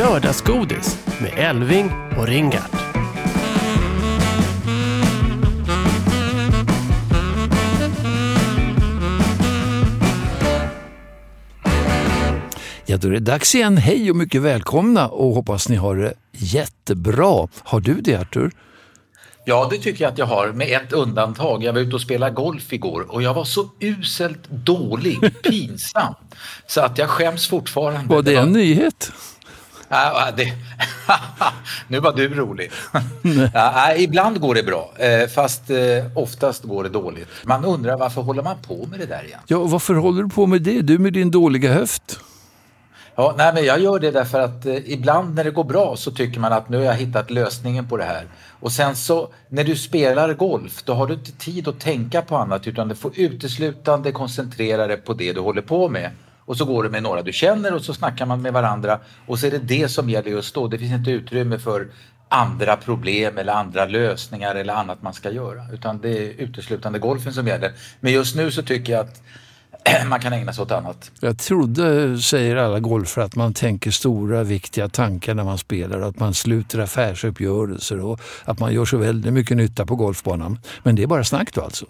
Lördagsgodis med Elving och Ringart. Ja, då är det dags igen. Hej och mycket välkomna och hoppas ni har det jättebra. Har du det Artur? Ja, det tycker jag att jag har, med ett undantag. Jag var ute och spelade golf igår och jag var så uselt dålig, pinsam, så att jag skäms fortfarande. Var det en nyhet? Ja, det... nu var du rolig. ja, ibland går det bra, eh, fast eh, oftast går det dåligt. Man undrar varför håller man på med det där igen? Ja, varför håller du på med det? Du med din dåliga höft. Ja, nej, men jag gör det därför att eh, ibland när det går bra så tycker man att nu har jag hittat lösningen på det här. Och sen så när du spelar golf då har du inte tid att tänka på annat utan du får uteslutande koncentrera dig på det du håller på med. Och så går du med några du känner och så snackar man med varandra och så är det det som gäller just då. Det finns inte utrymme för andra problem eller andra lösningar eller annat man ska göra utan det är uteslutande golfen som gäller. Men just nu så tycker jag att man kan ägna sig åt annat. Jag trodde, säger alla golfare, att man tänker stora viktiga tankar när man spelar, att man sluter affärsuppgörelser och att man gör så väldigt mycket nytta på golfbanan. Men det är bara snack då alltså?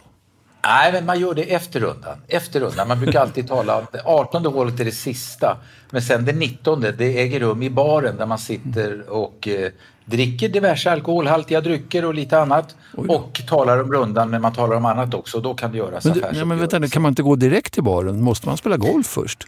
Nej, men man gör det efter rundan. Efter rundan. Man brukar alltid tala om det 18 hålet är det sista. Men sen det 19 det äger rum i baren där man sitter och eh, dricker diverse alkoholhaltiga drycker och lite annat. Och talar om rundan men man talar om annat också. Då kan det göras men, det, men vänta, Kan man inte gå direkt till baren? Måste man spela golf först?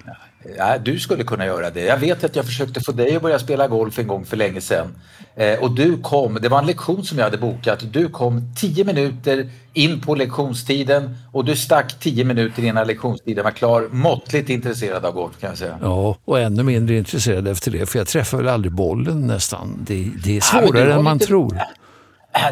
Ja, du skulle kunna göra det. Jag vet att jag försökte få dig att börja spela golf en gång för länge sedan. Eh, och du kom, det var en lektion som jag hade bokat. Du kom tio minuter in på lektionstiden och du stack tio minuter innan lektionstiden var klar. Måttligt intresserad av golf kan jag säga. Ja, och ännu mindre intresserad efter det för jag träffar väl aldrig bollen nästan. Det, det är svårare ja, än man lite, tror.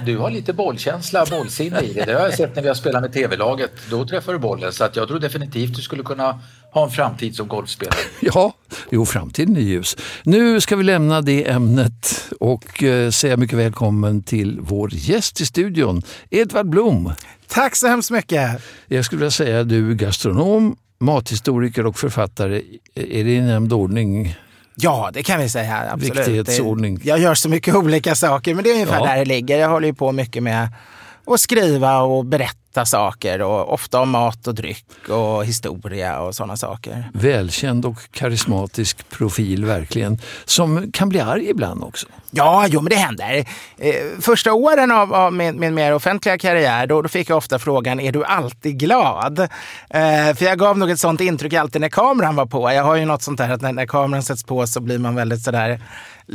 Du har lite bollkänsla, bollsinne i det. Det har jag sett när vi har spelat med tv-laget. Då träffar du bollen så att jag tror definitivt du skulle kunna ha en framtid som golfspelare. Ja, jo, framtiden är ljus. Nu ska vi lämna det ämnet och eh, säga mycket välkommen till vår gäst i studion, Edvard Blom. Tack så hemskt mycket. Jag skulle vilja säga du är gastronom, mathistoriker och författare. Är det i nämnd ordning? Ja, det kan vi säga. Absolut. Viktighetsordning. Jag gör så mycket olika saker, men det är ungefär ja. där det ligger. Jag håller ju på mycket med att skriva och berätta saker och ofta om mat och dryck och historia och sådana saker. Välkänd och karismatisk profil verkligen, som kan bli arg ibland också. Ja, jo, men det händer. Eh, första åren av, av min, min, mer offentliga karriär, då, då, fick jag ofta frågan, är du alltid glad? Eh, för jag gav nog ett sånt intryck alltid när kameran var på. Jag har ju något sånt där att när, när kameran sätts på så blir man väldigt sådär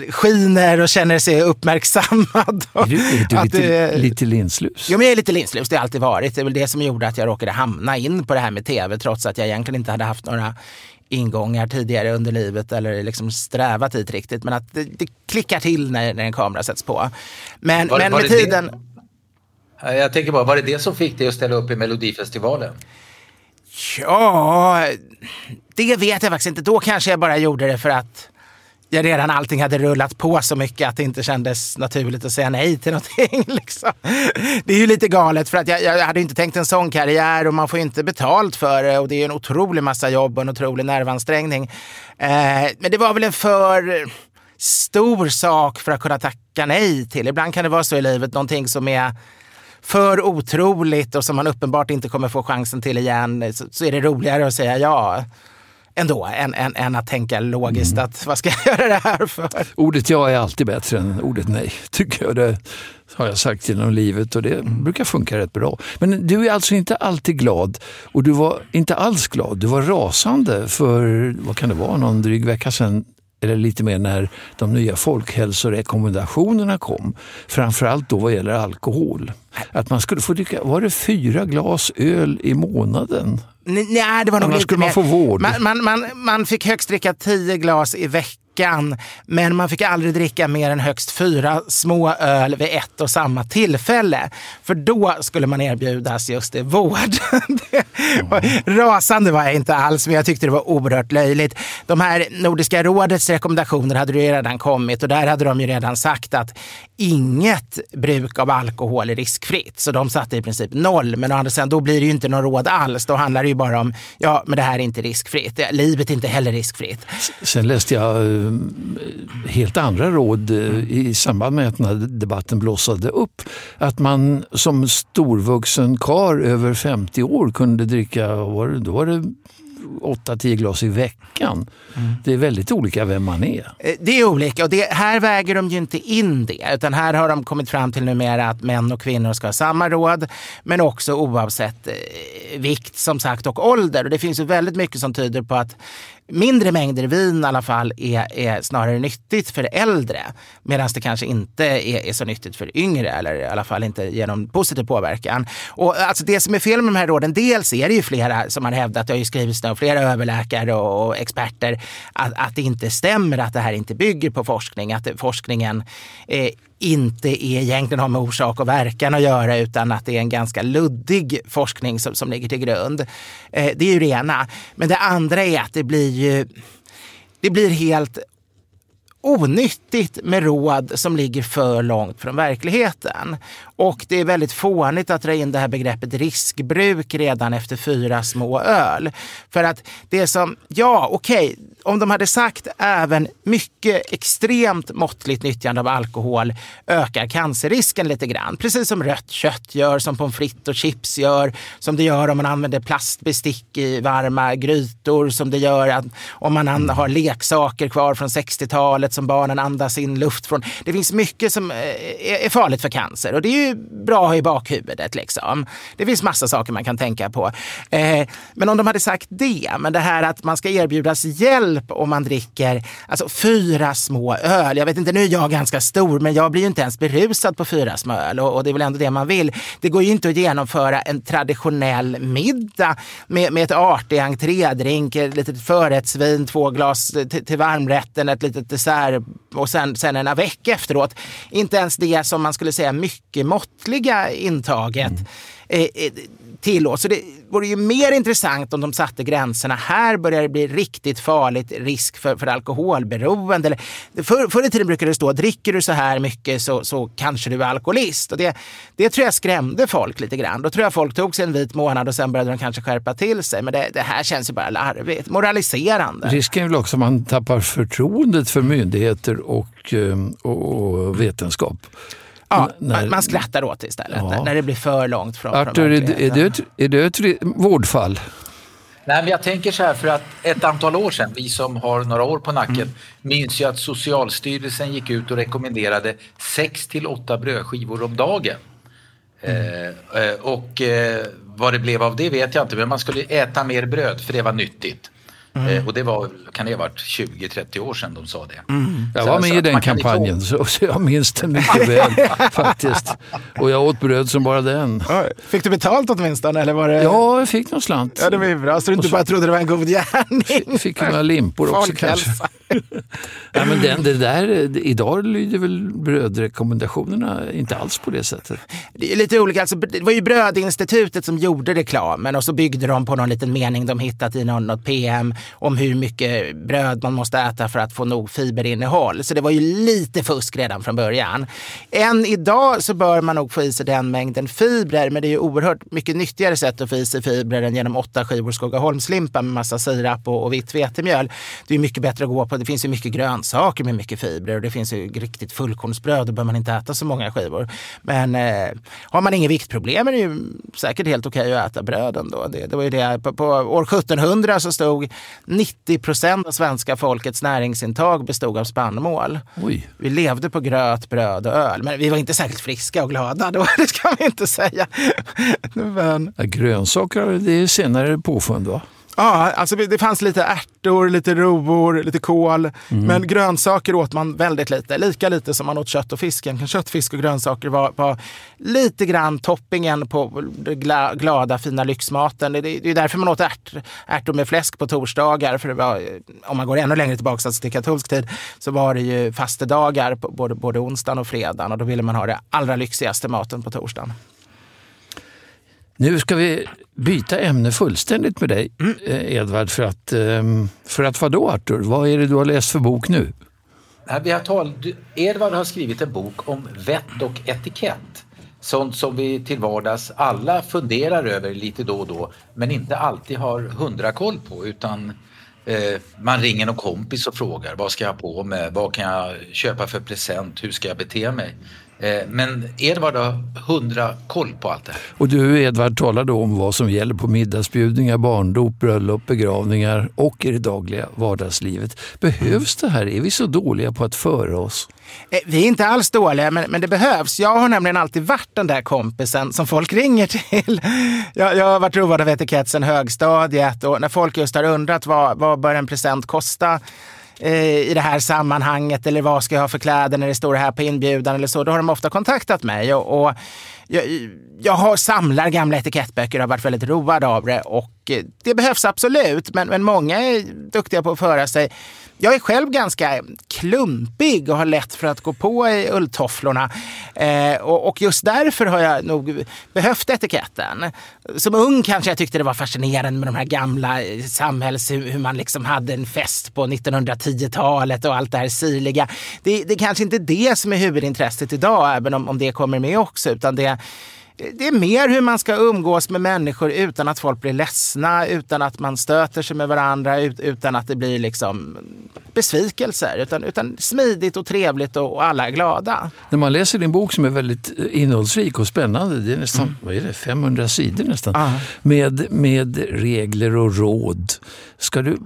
skiner och känner sig uppmärksammad. Är du, är du lite, lite linslus? Jo, men jag är lite linslus. Det har alltid varit. Det är väl det som gjorde att jag råkade hamna in på det här med tv trots att jag egentligen inte hade haft några ingångar tidigare under livet eller liksom strävat dit riktigt. Men att det, det klickar till när, när en kamera sätts på. Men, var, men var med tiden... Det? Jag tänker bara, var det det som fick dig att ställa upp i Melodifestivalen? Ja, det vet jag faktiskt inte. Då kanske jag bara gjorde det för att jag redan allting hade rullat på så mycket att det inte kändes naturligt att säga nej till någonting. Liksom. Det är ju lite galet för att jag, jag hade inte tänkt en sån karriär och man får inte betalt för det och det är en otrolig massa jobb och en otrolig nervansträngning. Eh, men det var väl en för stor sak för att kunna tacka nej till. Ibland kan det vara så i livet, någonting som är för otroligt och som man uppenbart inte kommer få chansen till igen, så, så är det roligare att säga ja ändå än, än, än att tänka logiskt mm. att vad ska jag göra det här för? Ordet ja är alltid bättre än ordet nej, tycker jag. Det har jag sagt genom livet och det brukar funka rätt bra. Men du är alltså inte alltid glad och du var inte alls glad. Du var rasande för, vad kan det vara, någon dryg vecka sedan eller lite mer när de nya folkhälsorekommendationerna kom. Framförallt då vad gäller alkohol. Att man skulle få dricka, var det fyra glas öl i månaden? Nej, det var nog Annars lite skulle man få vård. Man, man, man, man fick högst dricka tio glas i veckan. Men man fick aldrig dricka mer än högst fyra små öl vid ett och samma tillfälle. För då skulle man erbjudas just det, vård. Mm. Rasande var jag inte alls, men jag tyckte det var oerhört löjligt. De här Nordiska rådets rekommendationer hade ju redan kommit och där hade de ju redan sagt att inget bruk av alkohol är riskfritt. Så de satte i princip noll. Men å andra sidan, då blir det ju inte någon råd alls. Då handlar det ju bara om, ja, men det här är inte riskfritt. Livet är inte heller riskfritt. Sen läste jag eh, helt andra råd eh, i samband med att den här debatten blossade upp. Att man som storvuxen kar över 50 år kunde dricka, var det, då var det 8-10 glas i veckan. Mm. Det är väldigt olika vem man är. Eh, det är olika och det, här väger de ju inte in det. Utan här har de kommit fram till numera att män och kvinnor ska ha samma råd. Men också oavsett eh, vikt som sagt och ålder. Och det finns ju väldigt mycket som tyder på att mindre mängder vin i alla fall är, är snarare nyttigt för äldre. Medan det kanske inte är, är, så nyttigt för yngre eller i alla fall inte genom positiv påverkan. Och alltså det som är fel med de här råden, dels är det ju flera som har hävdat, det har ju skrivits av flera överläkare och, och experter, att, att det inte stämmer att det här inte bygger på forskning. Att forskningen eh, inte är egentligen har med orsak och verkan att göra utan att det är en ganska luddig forskning som, som ligger till grund. Eh, det är ju det ena. Men det andra är att det blir ju det blir helt onyttigt med råd som ligger för långt från verkligheten. Och det är väldigt fånigt att dra in det här begreppet riskbruk redan efter fyra små öl. För att det som, ja okej, okay, om de hade sagt även mycket extremt måttligt nyttjande av alkohol ökar cancerrisken lite grann. Precis som rött kött gör, som pommes frites och chips gör, som det gör om man använder plastbestick i varma grytor, som det gör att om man har leksaker kvar från 60-talet som barnen andas in luft från. Det finns mycket som eh, är farligt för cancer och det är ju bra att ha i bakhuvudet. Liksom. Det finns massa saker man kan tänka på. Eh, men om de hade sagt det, men det här att man ska erbjudas hjälp om man dricker alltså, fyra små öl. Jag vet inte, nu är jag ganska stor, men jag blir ju inte ens berusad på fyra små öl och, och det är väl ändå det man vill. Det går ju inte att genomföra en traditionell middag med, med ett artig entrédrink, ett litet förrättsvin, två glas eh, till, till varmrätten, ett litet dessert och sen, sen en avec efteråt. Inte ens det som man skulle säga mycket måttliga intaget mm. eh, till oss. Så det vore ju mer intressant om de satte gränserna. Här börjar det bli riktigt farligt, risk för, för alkoholberoende. Eller, för, förr i tiden brukade det stå, dricker du så här mycket så, så kanske du är alkoholist. Och det, det tror jag skrämde folk lite grann. Då tror jag folk tog sig en vit månad och sen började de kanske skärpa till sig. Men det, det här känns ju bara larvigt, moraliserande. Risken är väl också att man tappar förtroendet för myndigheter och, eh, och, och vetenskap. Ja, när, man skrattar åt det istället ja. när det blir för långt från Arthur, är, är, det ett, är det ett vårdfall? Nej, men jag tänker så här för att ett antal år sedan, vi som har några år på nacken, mm. minns ju att Socialstyrelsen gick ut och rekommenderade 6 till 8 brödskivor om dagen. Mm. Eh, och eh, vad det blev av det vet jag inte, men man skulle äta mer bröd för det var nyttigt. Mm. Eh, och det var, kan det ha varit 20-30 år sedan de sa det. Mm. Jag var med i den kampanjen så, så jag minns den mycket väl faktiskt. Och jag åt bröd som bara den. Fick du betalt åtminstone? Eller var det... Ja, jag fick någon slant. Ja, det var ju bra. Så du inte så... bara trodde det var en god gärning. Fick några limpor också kanske. Nej, men den, det där, idag lyder väl brödrekommendationerna inte alls på det sättet. Det är lite olika. Alltså, det var ju Brödinstitutet som gjorde reklamen och så byggde de på någon liten mening de hittat i någon, något PM om hur mycket bröd man måste äta för att få nog fiberinnehåll. Så det var ju lite fusk redan från början. Än idag så bör man nog få i sig den mängden fibrer, men det är ju oerhört mycket nyttigare sätt att få i sig fibrer än genom åtta skivor Skogaholmslimpa med massa sirap och, och vitt vetemjöl. Det är mycket bättre att gå på, det finns ju mycket grönsaker med mycket fibrer och det finns ju riktigt fullkornsbröd, då bör man inte äta så många skivor. Men eh, har man inget viktproblem är det ju säkert helt okej okay att äta bröd ändå. Det, det var ju det, på, på år 1700 så stod 90 procent av svenska folkets näringsintag bestod av spannmål. Oj. Vi levde på gröt, bröd och öl, men vi var inte särskilt friska och glada då, det ska vi inte säga. Men... Ja, grönsaker det är senare påfund va? Ja, alltså det fanns lite ärtor, lite rovor, lite kål. Mm. Men grönsaker åt man väldigt lite. Lika lite som man åt kött och fisk. Kött, fisk och grönsaker var, var lite grann toppingen på den gla, glada, fina lyxmaten. Det, det, det är därför man åt ärt, ärtor med fläsk på torsdagar. För det var, om man går ännu längre tillbaka alltså till katolsk tid så var det ju fastedagar på både, både onsdagen och fredagen. Och då ville man ha det allra lyxigaste maten på torsdagen. Nu ska vi byta ämne fullständigt med dig, Mm. eh, Edvard. För att, ehm, för att vadå, Artur? Vad är det du har läst för bok nu? Vi har tal... Edvard har skrivit en bok om vett och etikett. Sånt som vi till vardags alla funderar över lite då och då men inte alltid har hundra koll på utan eh, man ringer någon kompis och frågar vad ska jag på mig, vad kan jag köpa för present, hur ska jag bete mig? Eh, men Edvard har hundra koll på allt det här. Och du, Edvard, talar då om vad som gäller på middagsbjudningar, barndop, bröllop, begravningar och i det dagliga vardagslivet. Behövs det här? Är vi så dåliga på att föra oss? Eh, Vi är inte alls dåliga, men, men det behövs. Jag har nämligen alltid varit den där kompisen som folk ringer till. Jag, jag har varit road av etikett sedan högstadiet och när folk just har undrat vad, vad bör en present kosta Eh, i det här sammanhanget eller vad ska jag ha för kläder när det står här på inbjudan eller så, då har de ofta kontaktat mig. Och, och jag, jag har, samlar gamla etikettböcker och har varit väldigt road av det och eh, det behövs absolut, men, men många är duktiga på att föra sig. Jag är själv ganska klumpig och har lätt för att gå på i ulltofflorna. Eh, och, och just därför har jag nog behövt etiketten. Som ung kanske jag tyckte det var fascinerande med de här gamla eh, samhälls... Hur hur man liksom hade en fest på 1910-talet och allt det här sirliga. Det, det är kanske inte det som är huvudintresset idag, även om, om det kommer med också. Utan det, det är mer hur man ska umgås med människor utan att folk blir ledsna, utan att man stöter sig med varandra, ut, utan att det blir liksom besvikelser. Utan, utan smidigt och trevligt och, och alla är glada. När man läser din bok som är väldigt eh, innehållsrik och spännande, det är nästan vad är det, 500 sidor nästan, Ja. med, med regler och råd. Ska du,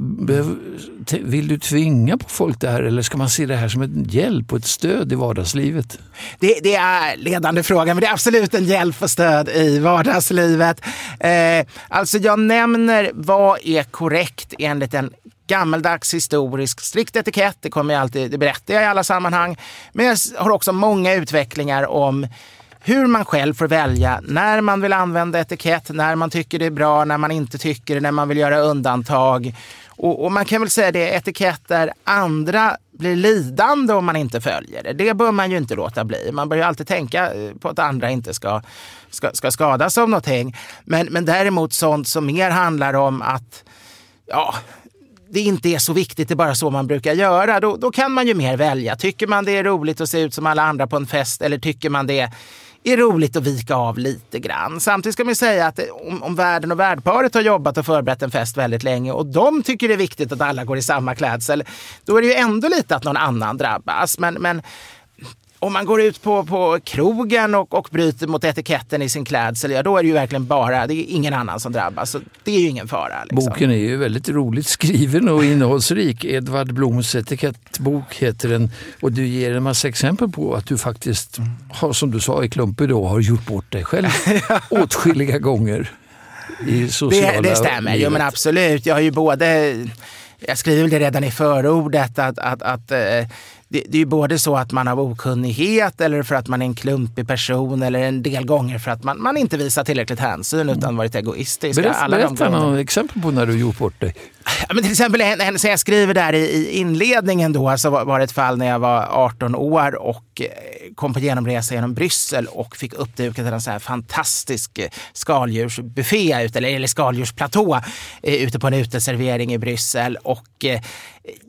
vill du tvinga på folk det här eller ska man se det här som en hjälp och ett stöd i vardagslivet? Det, det är ledande fråga, men det är absolut en hjälp och stöd i vardagslivet. Eh, alltså jag nämner vad är korrekt enligt en gammaldags historisk strikt etikett. Det kommer jag alltid, det berättar jag i alla sammanhang. Men jag har också många utvecklingar om hur man själv får välja när man vill använda etikett, när man tycker det är bra, när man inte tycker det, när man vill göra undantag. Och, och man kan väl säga det, etikett där andra blir lidande om man inte följer det. Det bör man ju inte låta bli. Man bör ju alltid tänka eh, på att andra inte ska, ska, ska skadas av någonting. Men, men däremot sånt som mer handlar om att ja, det inte är så viktigt, det är bara så man brukar göra. Då, då kan man ju mer välja. Tycker man det är roligt att se ut som alla andra på en fest eller tycker man det är roligt att vika av lite grann. Samtidigt ska man säga att om, om världen och värdparet har jobbat och förberett en fest väldigt länge och de tycker det är viktigt att alla går i samma klädsel, då är det ju ändå lite att någon annan drabbas. Men, men om man går ut på, på krogen och, och bryter mot etiketten i sin klädsel, ja då är det ju verkligen bara, det är ingen annan som drabbas. Så det är ju ingen fara. Liksom. Boken är ju väldigt roligt skriven och innehållsrik. Edvard Bloms etikettbok heter den och du ger en massa exempel på att du faktiskt har, som du sa i Klumpig då, har gjort bort dig själv åtskilliga gånger. I sociala Det, det stämmer, jo livet. men absolut. Jag har ju både, jag skriver det redan i förordet, att, att, att eh, det, det är ju både så att man av okunnighet eller för att man är en klumpig person eller en del gånger för att man, man inte visar tillräckligt hänsyn utan varit egoistisk. Berätta, Alla berätta några exempel på när du gjort bort dig. Ja, men till exempel en, en som jag skriver där i, i inledningen då, så var, var det ett fall när jag var 18 år och eh, kom på genomresa genom Bryssel och fick uppdukat en så här fantastisk eh, skaldjursbuffé, ute, eller, eller skaldjursplatå eh, ute på en uteservering i Bryssel. Och eh,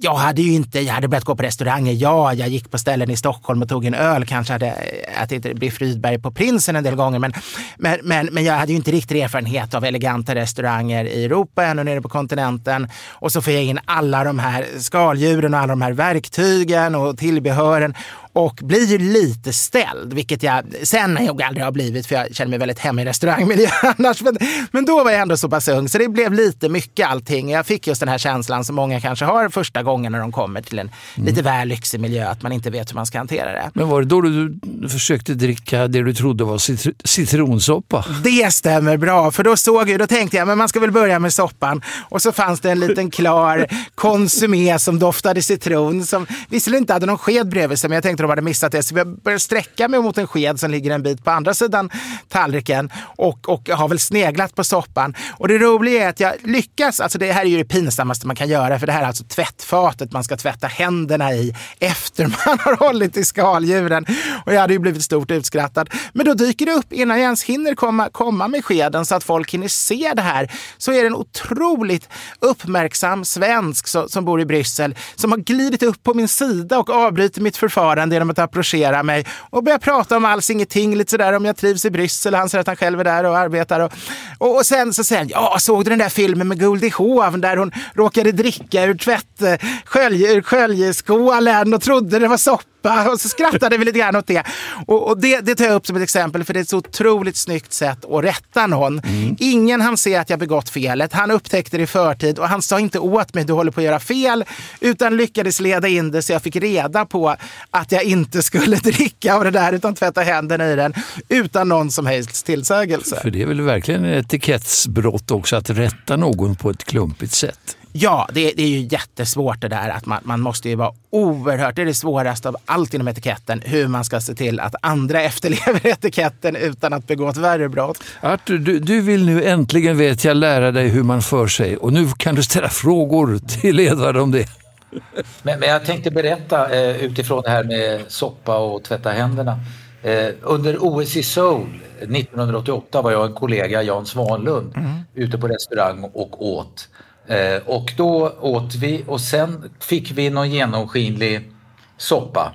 jag hade ju inte, jag hade börjat gå på restauranger, ja, jag gick på ställen i Stockholm och tog en öl, kanske hade eh, ätit Biff Rydberg på Prinsen en del gånger, men, men, men, men jag hade ju inte riktigt erfarenhet av eleganta restauranger i Europa, ännu nere på kontinenten. Och så får jag in alla de här skaldjuren och alla de här verktygen och tillbehören och blir ju lite ställd, vilket jag sen nog aldrig har blivit för jag känner mig väldigt hemma i restaurangmiljö annars. Men, men då var jag ändå så pass ung så det blev lite mycket allting. Jag fick just den här känslan som många kanske har första gången när de kommer till en mm. lite väl lyxig miljö, att man inte vet hur man ska hantera det. Men var det då du försökte dricka det du trodde var citr citronsoppa? Det stämmer bra, för då såg jag, då tänkte jag men man ska väl börja med soppan och så fanns det en liten klar konsumé som doftade citron som visserligen inte hade någon sked bredvid sig men jag tänkte de hade missat det så jag började sträcka mig mot en sked som ligger en bit på andra sidan tallriken och, och har väl sneglat på soppan. Och det roliga är att jag lyckas, alltså det här är ju det pinsammaste man kan göra för det här är alltså tvättfatet man ska tvätta händerna i efter man har hållit i skaldjuren. Och jag hade ju blivit stort utskrattad. Men då dyker det upp innan jag ens hinner komma, komma med skeden så att folk hinner se det här. Så är det en otroligt uppmärksam svensk som, som bor i Bryssel som har glidit upp på min sida och avbryter mitt förfarande genom att approchera mig och börja prata om alls ingenting, lite sådär om jag trivs i Bryssel. Han säger att han själv är där och arbetar. Och, och, och sen så säger han, ja, såg du den där filmen med Goldie Hawn där hon råkade dricka ur tvätt, skölj, sköljeskålen och trodde det var soppa. Och så skrattade vi lite grann åt det. Och, och det, det, tar jag upp som ett exempel för det är ett så otroligt snyggt sätt att rätta någon. Mm. Ingen han se att jag begått felet. Han upptäckte det i förtid och han sa inte åt mig du håller på att göra fel utan lyckades leda in det så jag fick reda på att jag inte skulle dricka av det där utan tvätta händerna i den utan någon som helst tillsägelse. För det är väl verkligen ett etikettsbrott också att rätta någon på ett klumpigt sätt? Ja, det, det, är ju jättesvårt det där att man, man måste ju vara oerhört, det är det svåraste av allt inom etiketten, hur man ska se till att andra efterlever etiketten utan att begå ett värre brott. Artur, du, du vill nu äntligen vet jag lära dig hur man för sig och nu kan du ställa frågor till Edvard om det. Men, men jag tänkte berätta eh, utifrån det här med soppa och tvätta händerna. Eh, under OS i Seoul 1988 var jag och en kollega, Jan Svanlund, mm. ute på restaurang och åt. Eh, och då åt vi och sen fick vi någon genomskinlig soppa.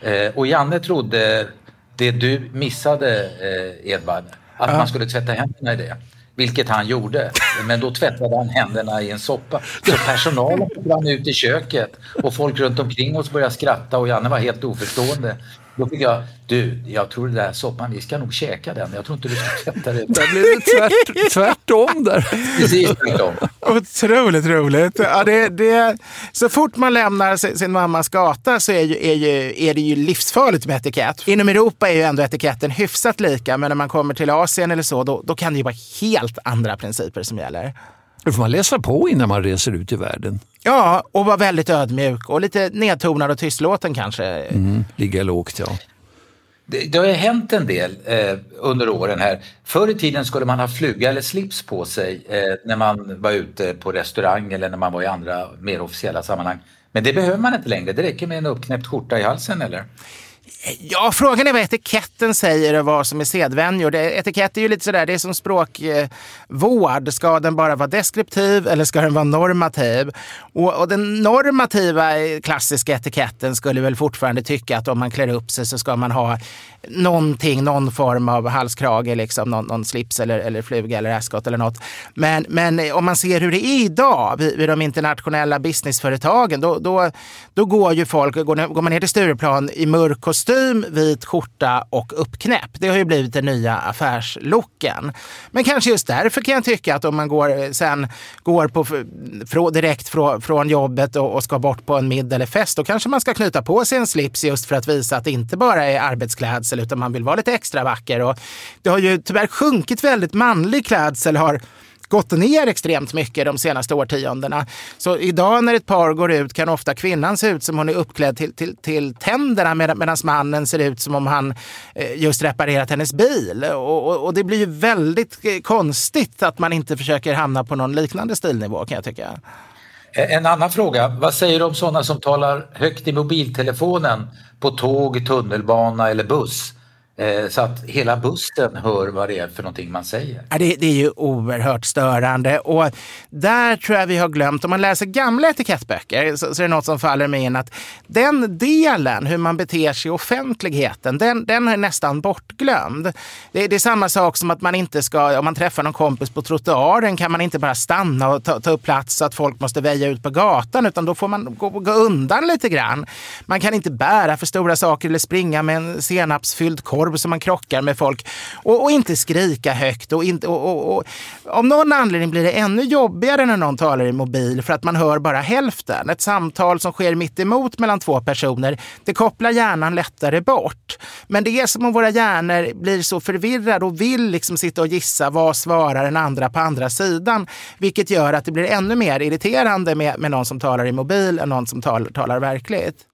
Eh, och Janne trodde det du missade eh, Edvard, att ja. man skulle tvätta händerna i det. Vilket han gjorde, men då tvättade han händerna i en soppa. Så personalen brann ut i köket och folk runt omkring oss började skratta och Janne var helt oförstående. Då fick jag, du, jag tror det där soppan, vi ska nog käka den. Jag tror inte du ska tvätta det. Där blev det tvärt, tvärtom där. Precis tvärtom. Otroligt roligt. Ja, det, det, så fort man lämnar sin mammas gata så är, ju, är, ju, är det ju livsfarligt med etikett. Inom Europa är ju ändå etiketten hyfsat lika, men när man kommer till Asien eller så, då, då kan det ju vara helt andra principer som gäller. Då får man läsa på innan man reser ut i världen. Ja, och vara väldigt ödmjuk och lite nedtonad och tystlåten kanske. Mm, ligga lågt, ja. Det, det har ju hänt en del eh, under åren här. Förr i tiden skulle man ha fluga eller slips på sig eh, när man var ute på restaurang eller när man var i andra mer officiella sammanhang. Men det behöver man inte längre. Det räcker med en uppknäppt skjorta i halsen, eller? Ja, frågan är vad etiketten säger och vad som är sedvänjor. Etikett är ju lite sådär, det är som språkvård. Ska den bara vara deskriptiv eller ska den vara normativ? Och, och, den normativa eh, klassiska etiketten skulle väl fortfarande tycka att om man klär upp sig så ska man ha någonting, någon form av halskrage, liksom, någon, någon slips eller, eller fluga eller askot eller något. Men, men eh, om man ser hur det är idag vid, vid de internationella businessföretagen, då, då, då går ju folk, går, går man ner till Stureplan i mörk kostym, kostym, vit skjorta och uppknäpp. Det har ju blivit den nya affärslooken. Men kanske just därför kan jag tycka att om man går, eh, sen går på, frå, direkt frå, från jobbet och, och ska bort på en middag eller fest, då kanske man ska knyta på sig en slips just för att visa att det inte bara är arbetsklädsel utan man vill vara lite extra vacker. Och det har ju tyvärr sjunkit väldigt manlig klädsel har gått ner extremt mycket de senaste årtiondena. Så idag när ett par går ut kan ofta kvinnan se ut som hon är uppklädd till, till, till tänderna med, medan mannen ser ut som om han eh, just reparerat hennes bil. Och, och, och, det blir ju väldigt eh, konstigt att man inte försöker hamna på någon liknande stilnivå kan jag tycka. Eh, en annan fråga, vad säger du om sådana som talar högt i mobiltelefonen på tåg, tunnelbana eller buss? Eh, så att hela bussen hör vad det är för någonting man säger. Ja, det, det, är ju oerhört störande. Och där tror jag vi har glömt, om man läser gamla etikettböcker så, så är det något som faller mig in att den delen, hur man beter sig i offentligheten, den, den är nästan bortglömd. Det, det, är samma sak som att man inte ska, om man träffar någon kompis på trottoaren kan man inte bara stanna och ta, ta upp plats så att folk måste väja ut på gatan, utan då får man gå, gå undan lite grann. Man kan inte bära för stora saker eller springa med en senapsfylld korv korv så man krockar med folk. Och, och inte skrika högt. Och inte, och, och, Av någon anledning blir det ännu jobbigare när någon talar i mobil för att man hör bara hälften. Ett samtal som sker mitt emot mellan två personer, det kopplar hjärnan lättare bort. Men det är som om våra hjärnor blir så förvirrade och vill liksom sitta och gissa vad svarar den andra på andra sidan. Vilket gör att det blir ännu mer irriterande med, med någon som talar i mobil än någon som tal, talar verkligt.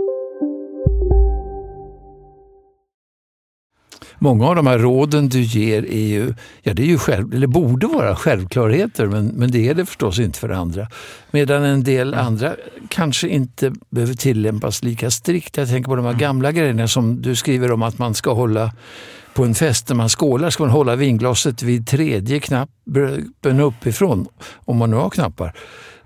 Många av de här råden du ger är ju, ja det är ju själv, eller borde vara självklarheter, men, men det är det förstås inte för andra. Medan en del andra kanske inte behöver tillämpas lika strikt. Jag tänker på de här gamla grejerna som du skriver om att man ska hålla på en fest när man skålar ska man hålla vinglaset vid tredje knappen uppifrån, om man nu har knappar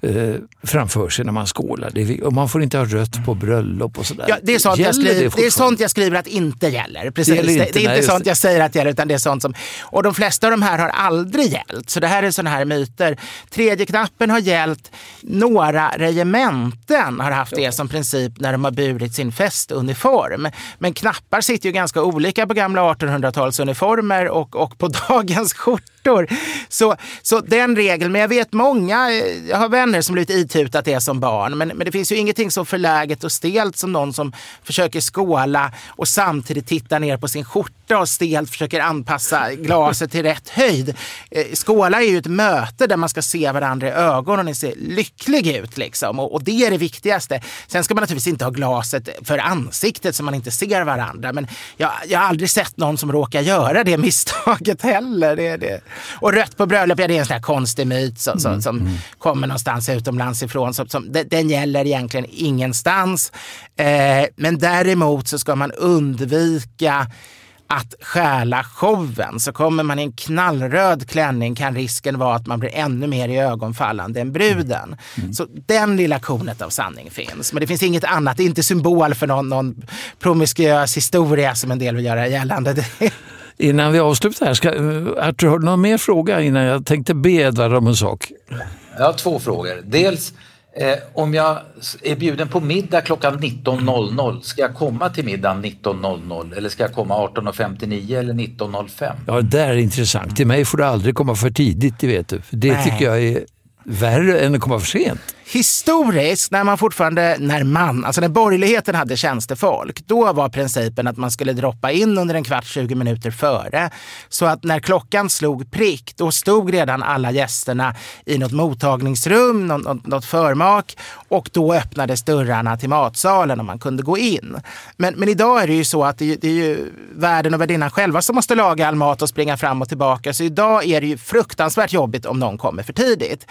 eh, framför sig när man skålar. Det, och man får inte ha rött på bröllop och sådär. Ja, det, är sånt jag skriver, det, det, är sånt jag skriver att inte gäller. Precis. Det, inte, det är inte sånt jag säger att gäller, utan det är sånt som... Och de flesta av de här har aldrig gällt. Så det här är såna här myter. Tredje knappen har gällt. Några regementen har haft det som princip när de har burit sin festuniform. Men knappar sitter ju ganska olika på gamla 1800-talsuniformer och, och på dagens skjortor. Så, så den regeln, men jag vet många, eh, jag har vänner som blivit itutat det som barn. Men, men det finns ju ingenting så förläget och stelt som någon som försöker skåla och samtidigt tittar ner på sin skjorta och stelt försöker anpassa glaset till rätt höjd. Eh, skåla är ju ett möte där man ska se varandra i ögonen och se lycklig ut. Liksom. Och, och, det är det viktigaste. Sen ska man naturligtvis inte ha glaset för ansiktet så man inte ser varandra. Men jag, jag har aldrig sett någon som råkar göra det misstaget heller. Det, det. Och rött på bröllop, ja, det är en sån här konstig myt som, som, som mm. kommer någonstans utomlands ifrån. Som, som, den gäller egentligen ingenstans. Eh, men däremot så ska man undvika att stjäla showen. Så kommer man i en knallröd klänning kan risken vara att man blir ännu mer i ögonfallande än bruden. Mm. Så den lilla kornet av sanning finns. Men det finns inget annat. Det är inte symbol för någon, någon promiskuös historia som en del vill göra gällande. Innan vi avslutar här, ska, Arthur, har du någon mer fråga innan jag tänkte be Edvard om en sak? Jag har två frågor. Dels eh, om jag är bjuden på middag klockan 19.00, ska jag komma till middagen 19.00 eller ska jag komma 18.59 eller 19.05? Ja, det där är intressant. Till mig får du aldrig komma för tidigt, det vet du. Det Nej. tycker jag är värre än att komma för sent. Historiskt, när man fortfarande, när man, alltså när borgerligheten hade tjänstefolk, då var principen att man skulle droppa in under en kvart, 20 minuter före. Så att när klockan slog prick, då stod redan alla gästerna i något mottagningsrum, något, något förmak och då öppnades dörrarna till matsalen och man kunde gå in. Men, men idag är det ju så att det, det är ju värden och värdinnan själva som måste laga all mat och springa fram och tillbaka. Så idag är det ju fruktansvärt jobbigt om någon kommer för tidigt.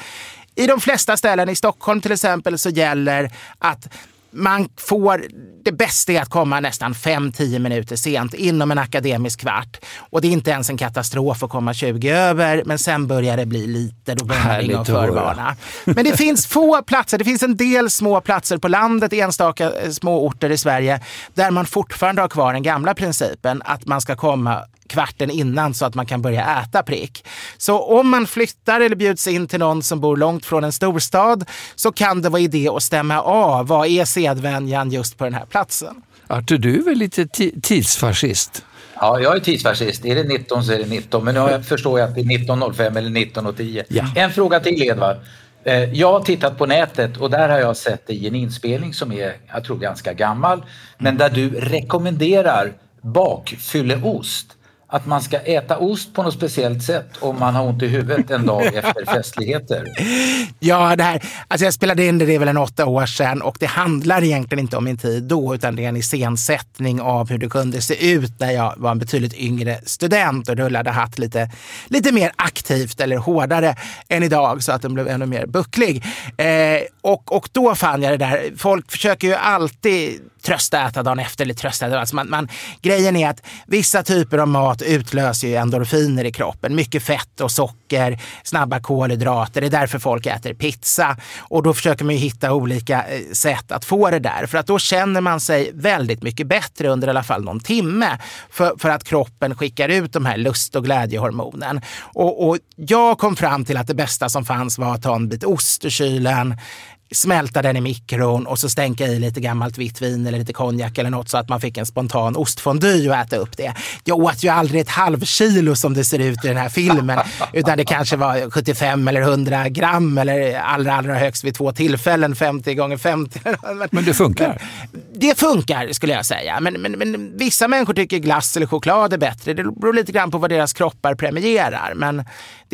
I de flesta ställen, i Stockholm till exempel, så gäller att man får, det bästa är att komma nästan 5-10 minuter sent inom en akademisk kvart. Och det är inte ens en katastrof att komma 20 över, men sen börjar det bli lite, då börjar man ringa och förvarna. Men det finns få platser, det finns en del små platser på landet, enstaka eh, små orter i Sverige, där man fortfarande har kvar den gamla principen att man ska komma kvarten innan så att man kan börja äta prick. Så om man flyttar eller bjuds in till någon som bor långt från en storstad så kan det vara idé att stämma av vad är sedvänjan just på den här platsen. Artur, du är väl lite tidsfascist? Ja, jag är tidsfascist. Är det 19 så är det 19. Men nu förstår jag att det är 19.05 eller 19.10. Ja. En fråga till Edvard. Eh, jag har tittat på nätet och där har jag sett i en inspelning som är, jag tror ganska gammal, men där du rekommenderar bakfylleost att man ska äta ost på något speciellt sätt om man har ont i huvudet en dag efter festligheter? Ja, det här, alltså jag spelade in det, det är väl en åtta år sedan och det handlar egentligen inte om min tid då utan det är en iscensättning av hur det kunde se ut när jag var en betydligt yngre student och rullade hatt lite, lite mer aktivt eller hårdare än idag så att den blev ännu mer bucklig. Eh, och, och då fann jag det där, folk försöker ju alltid tröstäta dagen efter eller tröstäta. Alltså man, man, grejen är att vissa typer av mat utlöser ju endorfiner i kroppen. Mycket fett och socker, snabba kolhydrater. Det är därför folk äter pizza. Och då försöker man ju hitta olika eh, sätt att få det där. För att då känner man sig väldigt mycket bättre under i alla fall någon timme. För, för att kroppen skickar ut de här lust och glädjehormonen. Och, och jag kom fram till att det bästa som fanns var att ta en bit ost ur kylen, smälta den i mikron och så stänka i lite gammalt vitt vin eller lite konjak eller något så att man fick en spontan ostfondy och äta upp det. Jag åt ju aldrig ett halvkilo som det ser ut i den här filmen utan det kanske var 75 eller 100 gram eller allra, allra högst vid två tillfällen 50 gånger 50. Men det funkar? Det funkar skulle jag säga. Men, men, men vissa människor tycker glass eller choklad är bättre. Det beror lite grann på vad deras kroppar premierar. Men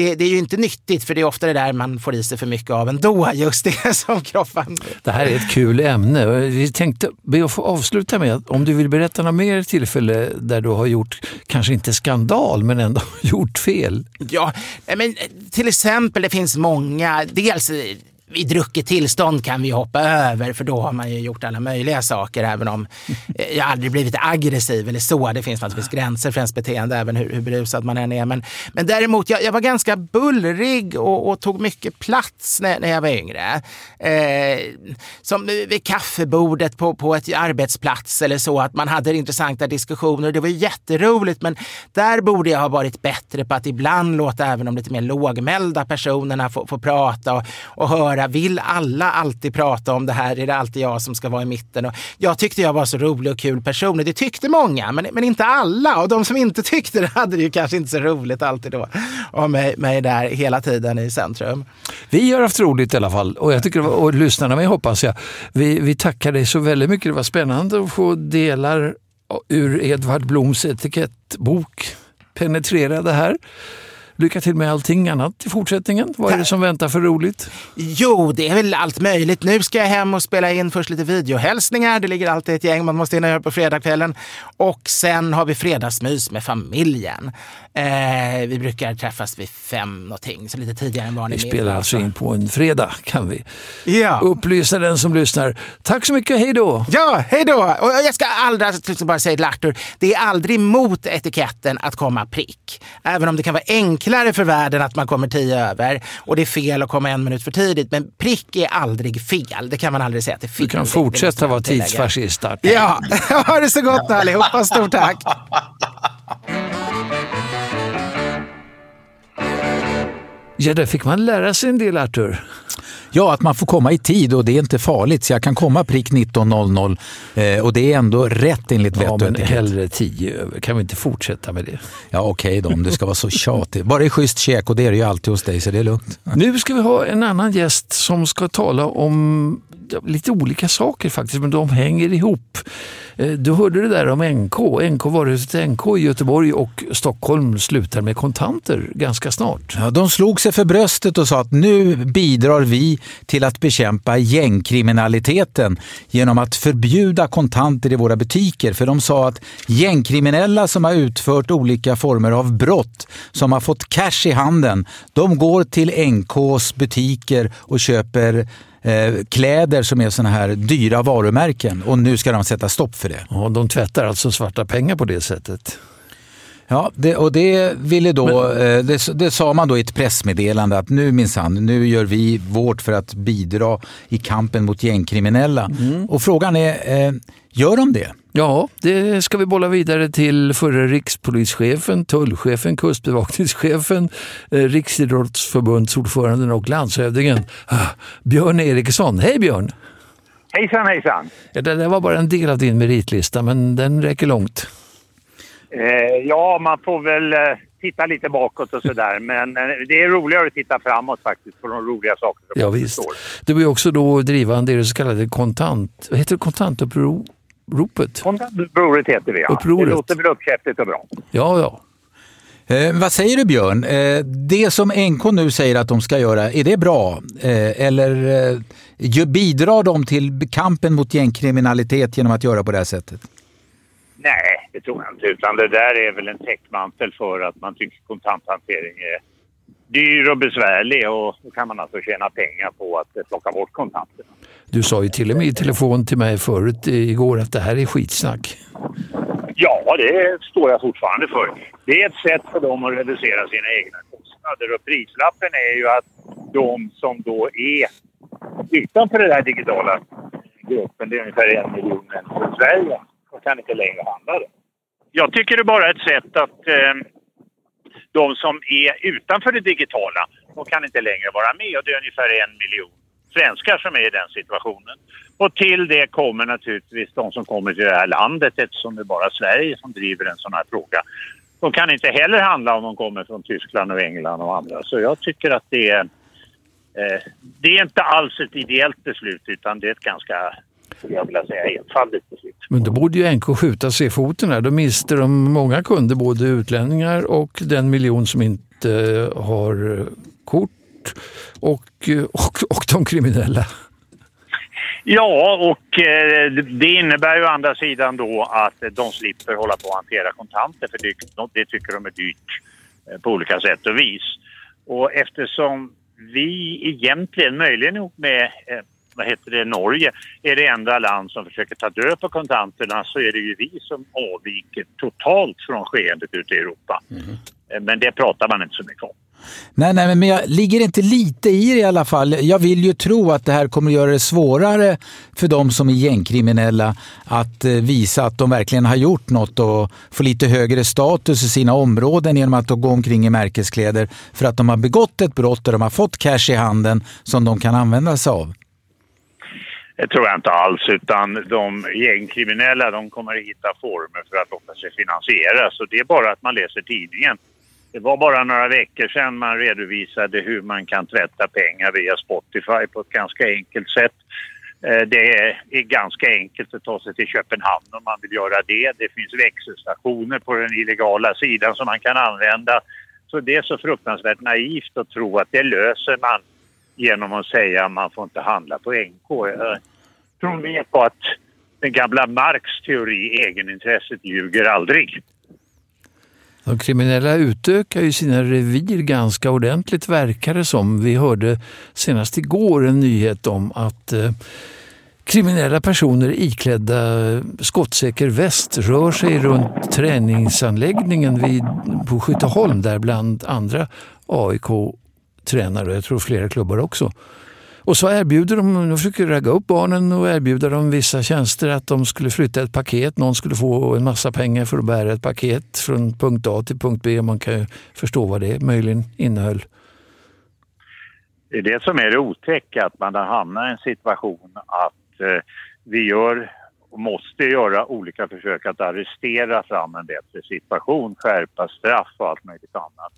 det, det, är ju inte nyttigt för det är ofta det där man får i sig för mycket av ändå, just det som kroppen... Det här är ett kul ämne. Vi tänkte be att få avsluta med att om du vill berätta något mer tillfälle där du har gjort, kanske inte skandal, men ändå gjort fel. Ja, men till exempel det finns många, dels i drucket tillstånd kan vi hoppa över för då har man ju gjort alla möjliga saker även om eh, jag aldrig blivit aggressiv eller så. Det finns naturligtvis gränser för ens beteende även hur, hur berusad man än är. Men, men däremot, jag, jag var ganska bullrig och, och, tog mycket plats när, när jag var yngre. Eh, som vid kaffebordet på, på ett arbetsplats eller så, att man hade intressanta diskussioner. Det var jätteroligt men där borde jag ha varit bättre på att ibland låta även de lite mer lågmälda personerna få, få prata och, och höra göra? Vill alla alltid prata om det här? Är det alltid jag som ska vara i mitten? Och jag tyckte jag var så rolig och kul person. Det tyckte många, men, men inte alla. Och de som inte tyckte det hade det ju kanske inte så roligt alltid då. Och mig, mig där hela tiden i centrum. Vi har haft roligt i alla fall och jag tycker, och lyssnarna med hoppas jag. Vi, vi tackar dig så väldigt mycket. Det var spännande att få delar ur Edvard Bloms etikettbok penetrera det här. Lycka till med allting annat i fortsättningen. Vad är det som väntar för roligt? Jo, det är väl allt möjligt. Nu ska jag hem och spela in först lite videohälsningar. Det ligger alltid ett gäng man måste hinna göra på fredagskvällen. Och sen har vi fredagsmys med familjen. Eh, vi brukar träffas vid fem någonting, så lite tidigare än vanligt. Vi spelar alltså in på en fredag kan vi ja. upplysa den som lyssnar. Tack så mycket, hej då! Ja, hej då! Och jag ska allra bara säga till Artur, det är aldrig mot etiketten att komma prick. Även om det kan vara enklare för världen att man kommer tio över och det är fel att komma en minut för tidigt. Men prick är aldrig fel. Det kan man aldrig säga att det är fel. Du kan fortsätta vara tidsfascist. Ja, ha det så gott allihopa. Stort tack! Ja, där fick man lära sig en del, Artur. Ja, att man får komma i tid och det är inte farligt. Så jag kan komma prick 19.00 eh, och det är ändå rätt enligt vett Ja, men hellre 10 över. Kan vi inte fortsätta med det? Ja, okej okay då, om det ska vara så tjatigt. Bara i schysst käk och det är det ju alltid hos dig, så det är lugnt. Nu ska vi ha en annan gäst som ska tala om lite olika saker faktiskt, men de hänger ihop. Eh, du hörde det där om NK. NK varuhuset NK i Göteborg och Stockholm slutar med kontanter ganska snart. Ja, de slog sig för bröstet och sa att nu bidrar vi till att bekämpa gängkriminaliteten genom att förbjuda kontanter i våra butiker. För de sa att gängkriminella som har utfört olika former av brott, som har fått cash i handen, de går till NKs butiker och köper eh, kläder som är sådana här dyra varumärken och nu ska de sätta stopp för det. Ja, de tvättar alltså svarta pengar på det sättet. Ja, det, och det, ville då, Men... Eh, det, det, sa man då i ett pressmeddelande att nu minsann, nu gör vi vårt för att bidra i kampen mot gängkriminella. Mm. Och frågan är, eh, gör de det? Ja, det ska vi bolla vidare till förre rikspolischefen, tullchefen, kustbevakningschefen, eh, Riksidrottsförbundsordföranden och landshövdingen ah, Björn Eriksson. Hej Björn! Hejsan hejsan! Ja, det där var bara en del av din meritlista, men den räcker långt. Eh, ja, man får väl eh, titta lite bakåt och sådär. Men eh, det är roligare att titta framåt faktiskt på de roliga saker som Ja, visst. Du är också då drivande i det så kallade kontant... Vad heter det? Kontantupproret? Kontantupproret heter vi, ja. Upproret. Det låter väl uppkäftigt och bra. Ja, ja. Eh, vad säger du Björn? Eh, det som NK nu säger att de ska göra, är det bra? Eh, eller eh, bidrar de till kampen mot gängkriminalitet genom att göra på det här sättet? Nej, det tror jag inte. Utan det där är väl en täckmantel för att man tycker kontanthantering är dyr och besvärlig och då kan man alltså tjäna pengar på att plocka bort kontanterna. Du sa ju till och med i telefon till mig förut igår att det här är skitsnack. Ja, det står jag fortfarande för. Det är ett sätt för dem att reducera sina egna kostnader och prislappen är ju att de som då är utanför den här digitala gruppen, det är ungefär en miljon människor i Sverige, de kan inte längre handla det. Jag tycker det är bara ett sätt att eh, de som är utanför det digitala, de kan inte längre vara med och det är ungefär en miljon svenskar som är i den situationen. Och till det kommer naturligtvis de som kommer till det här landet eftersom det är bara Sverige som driver en sån här fråga. De kan inte heller handla om de kommer från Tyskland och England och andra. Så jag tycker att det är, eh, det är inte alls ett ideellt beslut utan det är ett ganska skulle jag vilja säga, enfaldigt beslut. Men då borde ju NK skjuta sig i foten här. Då mister de många kunder, både utlänningar och den miljon som inte har kort och, och, och de kriminella. Ja, och eh, det innebär ju å andra sidan då att de slipper hålla på att hantera kontanter för det, tycker de är dyrt eh, på olika sätt och vis. Och eftersom vi egentligen, möjligen ihop med eh, vad heter det, Norge är det enda land som försöker ta död på kontanterna så är det ju vi som avviker totalt från skeendet ute i Europa. Mm. Men det pratar man inte så mycket om. Nej, nej, men jag ligger inte lite i det i alla fall. Jag vill ju tro att det här kommer att göra det svårare för de som är gängkriminella att eh, visa att de verkligen har gjort något och få lite högre status i sina områden genom att gå omkring i märkeskläder för att de har begått ett brott och de har fått cash i handen som de kan använda sig av. Det tror jag inte alls, utan de gängkriminella de kommer att hitta former för att låta sig finansieras. Så det är bara att man läser tidningen. Det var bara några veckor sedan man redovisade hur man kan tvätta pengar via Spotify på ett ganska enkelt sätt. Eh, det är ganska enkelt att ta sig till Köpenhamn om man vill göra det. Det finns växelstationer på den illegala sidan som man kan använda. Så det är så fruktansvärt naivt att tro att det löser man genom att säga att man får inte handla på NK. Jag tror mer på att den gamla Marx teori, egenintresset ljuger aldrig. De kriminella utökar ju sina revir ganska ordentligt verkar det som. Vi hörde senast igår en nyhet om att eh, kriminella personer iklädda skottsäker väst rör sig runt träningsanläggningen vid, på Skytteholm där bland andra AIK-tränare, jag tror flera klubbar också. Och så erbjuder de, de försöker ragga upp barnen och erbjuda dem vissa tjänster. Att de skulle flytta ett paket, någon skulle få en massa pengar för att bära ett paket från punkt A till punkt B. Man kan ju förstå vad det möjligen innehöll. Det är det som är det otäcka, att man har hamnat i en situation att eh, vi gör och måste göra olika försök att arrestera fram en bättre situation, skärpa straff och allt möjligt annat.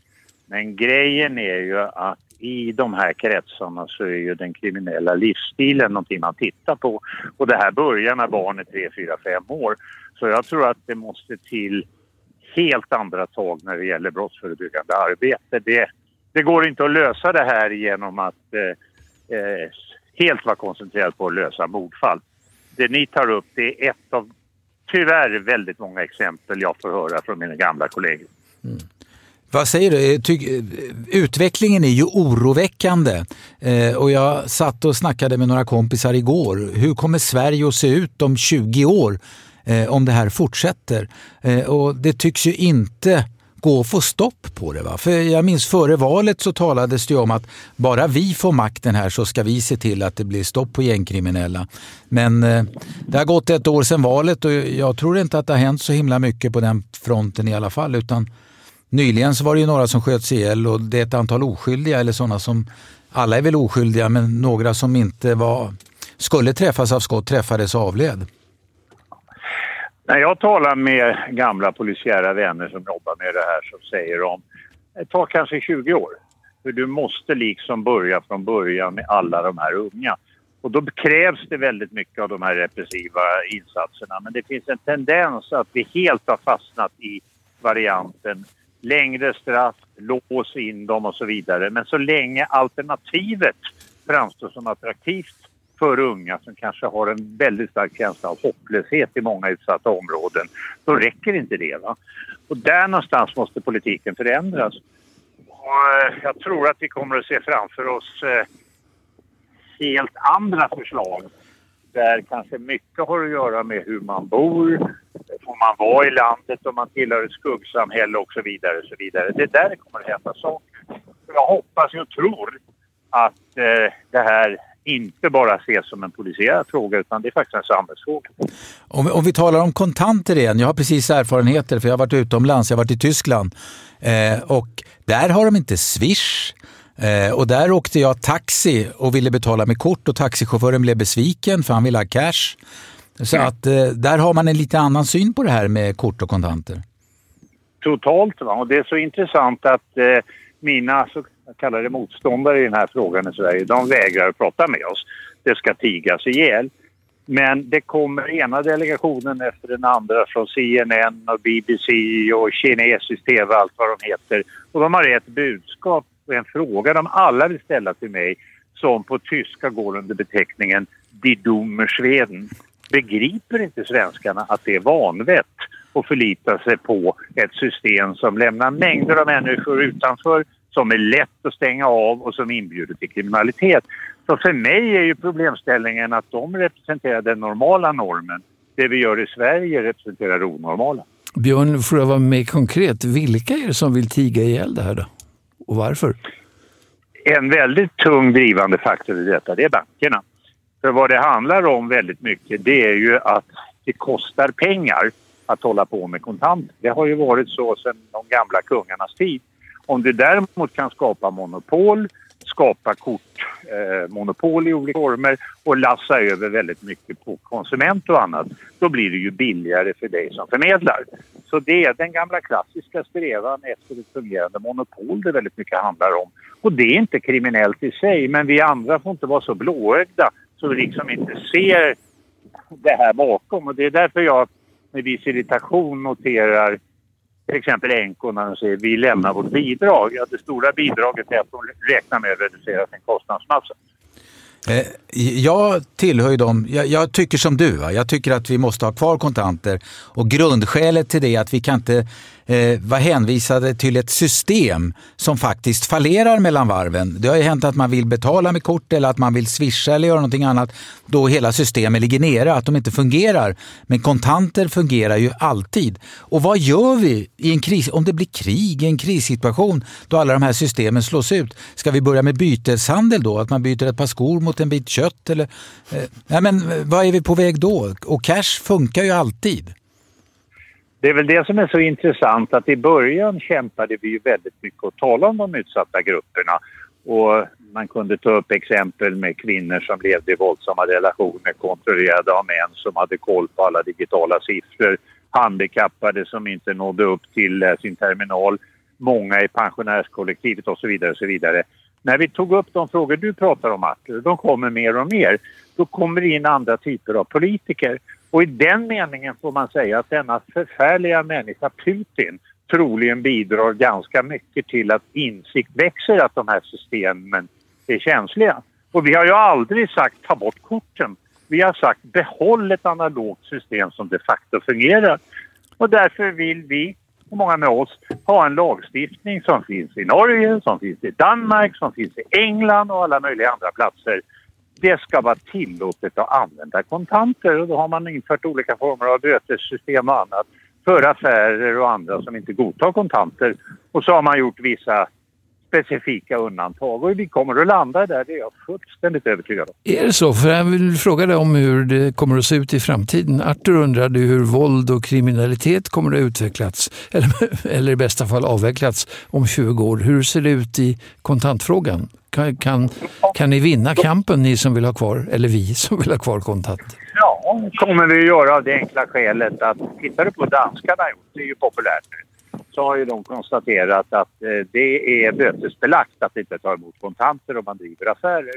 Men grejen är ju att i de här kretsarna så är ju den kriminella livsstilen någonting man tittar på. Och det här börjar när barn är 3, 4, 5 år. Så jag tror att det måste till helt andra tag när det gäller brottsförebyggande arbete. Det, det går inte att lösa det här genom att eh, eh, helt vara koncentrerad på att lösa mordfall. Det ni tar upp det är ett av tyvärr väldigt många exempel jag får höra från mina gamla kollegor. Mm. Vad säger du? Ty utvecklingen är ju oroväckande eh, och jag satt och snackade med några kompisar igår. Hur kommer Sverige att se ut om 20 år eh, om det här fortsätter? Eh, och det tycks ju inte gå att få stopp på det. Va? För jag minns före valet så talades det om att bara vi får makten här så ska vi se till att det blir stopp på gängkriminella. Men eh, det har gått ett år sedan valet och jag tror inte att det har hänt så himla mycket på den fronten i alla fall. Utan nyligen så var det ju några som sköts ihjäl och det är ett antal oskyldiga eller sådana som, alla är väl oskyldiga men några som inte var, skulle träffas av skott träffades och avled. När jag talar med gamla polisiära vänner som jobbar med det här så säger de det tar kanske 20 år. För du måste liksom börja från början med alla de här unga. Och då krävs det väldigt mycket av de här repressiva insatserna. Men det finns en tendens att vi helt har fastnat i varianten längre straff, lås in dem och så vidare. Men så länge alternativet framstår som attraktivt för unga som kanske har en väldigt stark känsla av hopplöshet i många utsatta områden, då räcker inte det. Va? Och där någonstans måste politiken förändras. Och eh, jag tror att vi kommer att se framför oss eh, helt andra förslag där kanske mycket har att göra med hur man bor, får man vara i landet om man tillhör ett skuggsamhälle och så vidare. Och så vidare. Det är där det kommer att hända saker. Jag hoppas och tror att eh, det här inte bara ses som en polisiär fråga utan det är faktiskt en samhällsfråga. Om, om vi talar om kontanter igen. Jag har precis erfarenheter för jag har varit utomlands, jag har varit i Tyskland eh, och där har de inte Swish. Eh, och där åkte jag taxi och ville betala med kort och taxichauffören blev besviken för han ville ha cash. Så mm. att eh, där har man en lite annan syn på det här med kort och kontanter. Totalt va? och det är så intressant att eh, mina så det motståndare i den här frågan i Sverige, de vägrar att prata med oss. Det ska tigas ihjäl. Men det kommer ena delegationen efter den andra från CNN och BBC och kinesisk tv allt vad de heter. Och de har ett budskap och en fråga de alla vill ställa till mig som på tyska går under beteckningen Die Dummer Schweden. Begriper inte svenskarna att det är vanvett att förlita sig på ett system som lämnar mängder av människor utanför som är lätt att stänga av och som inbjuder till kriminalitet. Så för mig är ju problemställningen att de representerar den normala normen. Det vi gör i Sverige representerar det onormala. Björn, får jag vara mer konkret? Vilka är det som vill tiga ihjäl det här då? Och varför? En väldigt tung drivande faktor i detta, det är bankerna. För vad det handlar om väldigt mycket, det är ju att det kostar pengar att hålla på med kontanter. Det har ju varit så sedan de gamla kungarnas tid. Om du däremot kan skapa monopol, skapa kortmonopol eh, i olika former och lassa över väldigt mycket på konsument och annat, då blir det ju billigare för dig som förmedlar. Så det är den gamla klassiska strävan efter ett fungerande monopol det väldigt mycket handlar om. Och det är inte kriminellt i sig, men vi andra får inte vara så blåögda så vi liksom inte ser det här bakom. Och det är därför jag med viss irritation noterar till exempel NK när de säger vi lämnar vårt bidrag. Ja, det stora bidraget är att de räknar med att reducera sin kostnadsmassa. Eh, jag tillhör ju dem, jag, jag, tycker som du, va? jag tycker att vi måste ha kvar kontanter och grundskälet till det är att vi kan inte eh, var hänvisade till ett system som faktiskt fallerar mellan varven. Det har ju hänt att man vill betala med kort eller att man vill swisha eller göra någonting annat då hela systemet ligger nere, att de inte fungerar. Men kontanter fungerar ju alltid. Och vad gör vi i en kris, om det blir krig i en krissituation då alla de här systemen slås ut? Ska vi börja med byteshandel då? Att man byter ett par skor mot en bit kött? Eller, eh, nej men, eh, vad är vi på väg då? Och cash funkar ju alltid. Det är väl det som är så intressant att i början kämpade vi ju väldigt mycket att tala om de utsatta grupperna. Och man kunde ta upp exempel med kvinnor som levde i våldsamma relationer kontrollerade av män som hade koll på alla digitala siffror. Handikappade som inte nådde upp till eh, sin terminal. Många i pensionärskollektivet och så vidare. Och så vidare. När vi tog upp de frågor du pratar om, Arthur, de kommer mer och mer. Då kommer det in andra typer av politiker. Och i den meningen får man säga att denna förfärliga människa Putin troligen bidrar ganska mycket till att insikt växer att de här systemen är känsliga. Och vi har ju aldrig sagt ta bort korten. Vi har sagt behåll ett analogt system som de facto fungerar. Och därför vill vi, och många med oss, ha en lagstiftning som finns i Norge, som finns i Danmark, som finns i England och alla möjliga andra platser det ska vara tillåtet att använda kontanter och då har man infört olika former av bötessystem och annat för affärer och andra som inte godtar kontanter. Och så har man gjort vissa specifika undantag och vi kommer att landa där, det är jag fullständigt övertygad om. Är det så? För jag vill fråga dig om hur det kommer att se ut i framtiden. Arthur undrade hur våld och kriminalitet kommer att utvecklats, eller, eller i bästa fall avvecklats om 20 år. Hur ser det ut i kontantfrågan? Kan, kan, kan ni vinna kampen, ni som vill ha kvar, eller vi som vill ha kvar kontanter? Ja, kommer vi att göra av det enkla skälet att tittar du på danskarna gjort, det är ju populärt nu så har ju de konstaterat att eh, det är bötesbelagt att inte ta emot kontanter om man driver affärer.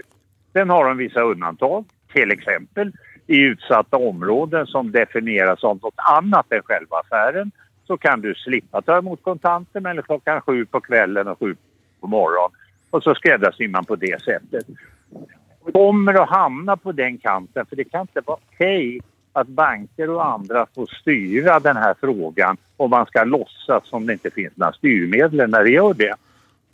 Sen har de vissa undantag, till exempel i utsatta områden som definieras av något annat än själva affären så kan du slippa ta emot kontanter mellan klockan sju på kvällen och sju på morgonen. Och så skräddarsyr man på det sättet. Kommer att hamna på den kanten för det kan inte vara okej okay att banker och andra får styra den här frågan och man ska låtsas som det inte finns några styrmedel när det gör det.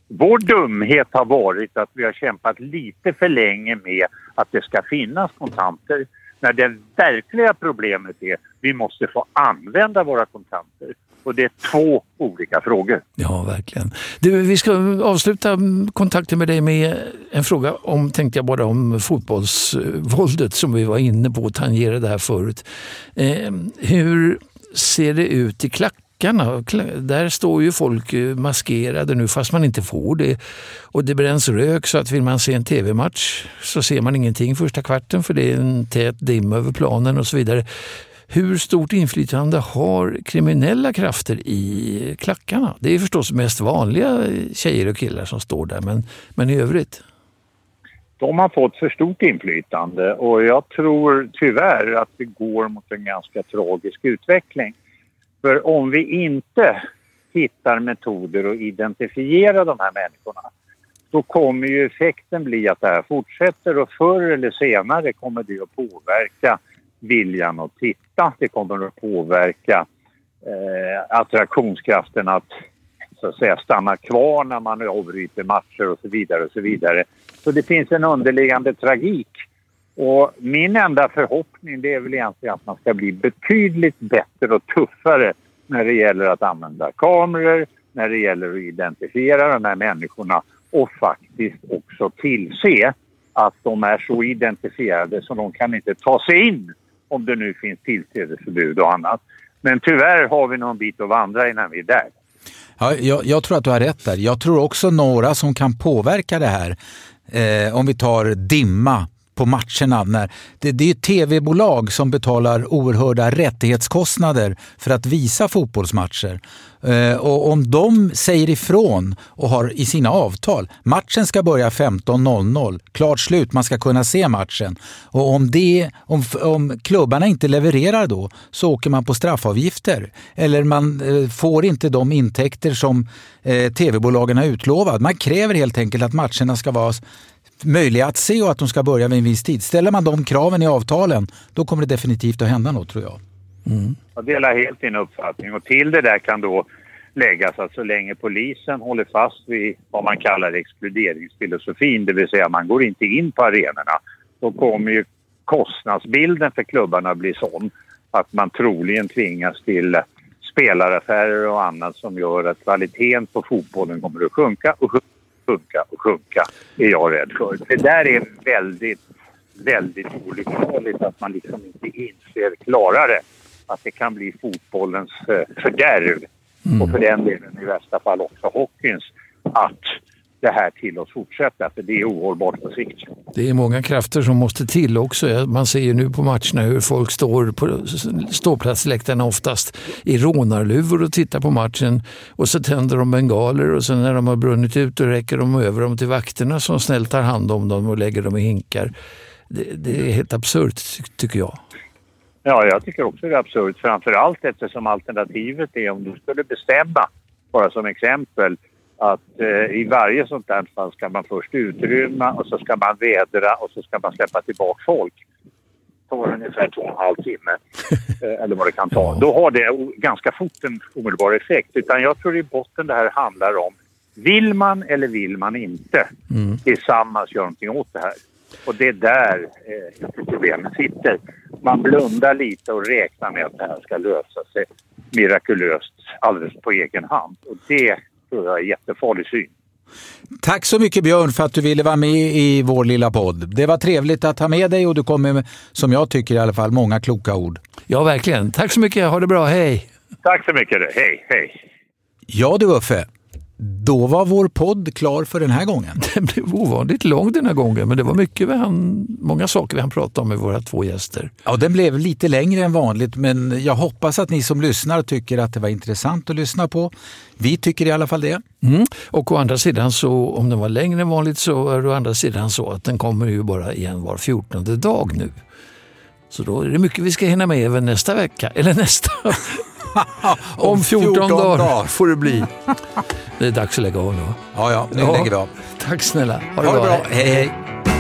Vår dumhet har varit att vi har kämpat lite för länge med att det ska finnas kontanter när det verkliga problemet är att vi måste få använda våra kontanter. Och det är två olika frågor. Ja, verkligen. Du, vi ska avsluta kontakten med dig med en fråga om, tänkte jag bara om fotbollsvåldet som vi var inne på och tangerade här förut. Eh, hur ser det ut i klackarna? Där står ju folk eh, maskerade nu fast man inte får det. Och det bränns rök så att vill man se en tv-match så ser man ingenting första kvarten för det är en tät dimma över planen och så vidare. Hur stort inflytande har kriminella krafter i klackarna? Det är förstås mest vanliga tjejer och killar som står där, men, men i övrigt? De har fått för stort inflytande och jag tror tyvärr att vi går mot en ganska tragisk utveckling. För om vi inte hittar metoder att identifiera de här människorna då kommer ju effekten bli att det här fortsätter och förr eller senare kommer det att påverka viljan att titta. Det kommer att påverka eh, attraktionskraften att så att säga stanna kvar när man avbryter matcher och så vidare och så vidare. Så det finns en underliggande tragik. Och min enda förhoppning det är väl egentligen att man ska bli betydligt bättre och tuffare när det gäller att använda kameror, när det gäller att identifiera de här människorna och faktiskt också tillse att de är så identifierade så de kan inte ta sig in om det nu finns tillträdesförbud och annat. Men tyvärr har vi någon bit att vandra innan vi är där. Ja, jag, jag, tror att du har rätt där. Jag tror också några som kan påverka det här. Eh, om vi tar dimma på matcherna. När det, det är tv-bolag som betalar oerhörda rättighetskostnader för att visa fotbollsmatcher. Eh, och om de säger ifrån och har i sina avtal, matchen ska börja 15.00, klart slut, man ska kunna se matchen. Och om, det, om, om klubbarna inte levererar då så åker man på straffavgifter. Eller man eh, får inte de intäkter som eh, tv-bolagen har utlovat. Man kräver helt enkelt att matcherna ska vara möjliga att se och att de ska börja vid en viss tid. Ställer man de kraven i avtalen, då kommer det definitivt att hända något tror jag. Mm. Jag delar helt din uppfattning och till det där kan då läggas att så länge polisen håller fast vid vad man kallar exkluderingsfilosofin, det vill säga man går inte in på arenorna, då kommer ju kostnadsbilden för klubbarna bli sån att man troligen tvingas till spelaraffärer och annat som gör att kvaliteten på fotbollen kommer att sjunka och sjunka och sjunka, är jag rädd för. Det där är väldigt, väldigt olyckligt att man liksom inte inser klarare att det kan bli fotbollens eh, fördärv mm. och för den delen i värsta fall också hockeyns att det här tillåts fortsätta för det är ohållbart på sikt. Det är många krafter som måste till också. Man ser ju nu på matcherna hur folk står på ståplatsläktarna oftast i rånarluvor och tittar på matchen och så tänder de bengaler och sen när de har brunnit ut då räcker de över dem till vakterna som snällt tar hand om dem och lägger dem i hinkar. Det, det är helt absurt tycker jag. Ja, jag tycker också det är absurt. Framförallt eftersom alternativet är om du skulle bestämma, bara som exempel, att eh, i varje sånt här fall ska man först utrymma och så ska man vädra och så ska man släppa tillbaka folk. Det tar ungefär två och en halv timme eh, eller vad det kan ta. Då har det ganska fort en omedelbar effekt. Utan jag tror i botten det här handlar om vill man eller vill man inte mm. tillsammans göra någonting åt det här. Och det är där eh, problemet sitter. Man blundar lite och räknar med att det här ska lösa sig. mirakulöst alldeles på egen hand. Och det tror jag är jättefarlig syn. Tack så mycket Björn för att du ville vara med i vår lilla podd. Det var trevligt att ha med dig och du kom med, som jag tycker i alla fall, många kloka ord. Ja, verkligen. Tack så mycket. Ha det bra. Hej! Tack så mycket. Hej, hej. Ja du Uffe, då var vår podd klar för den här gången. Den blev ovanligt lång den här gången, men det var mycket vi han, många saker vi han pratade om med våra två gäster. Ja, den blev lite längre än vanligt, men jag hoppas att ni som lyssnar tycker att det var intressant att lyssna på. Vi tycker i alla fall det. Mm. Och å andra sidan, så om den var längre än vanligt, så är det å andra sidan så att den kommer ju bara igen var fjortonde dag nu. Så då är det mycket vi ska hinna med även nästa vecka, eller nästa Om 14, 14 dagar, dagar får det bli. Det är dags att lägga av nu. Ja, ja, nu ja. lägger vi av. Tack snälla. Ha det, ha det bra. bra. Hej, hej.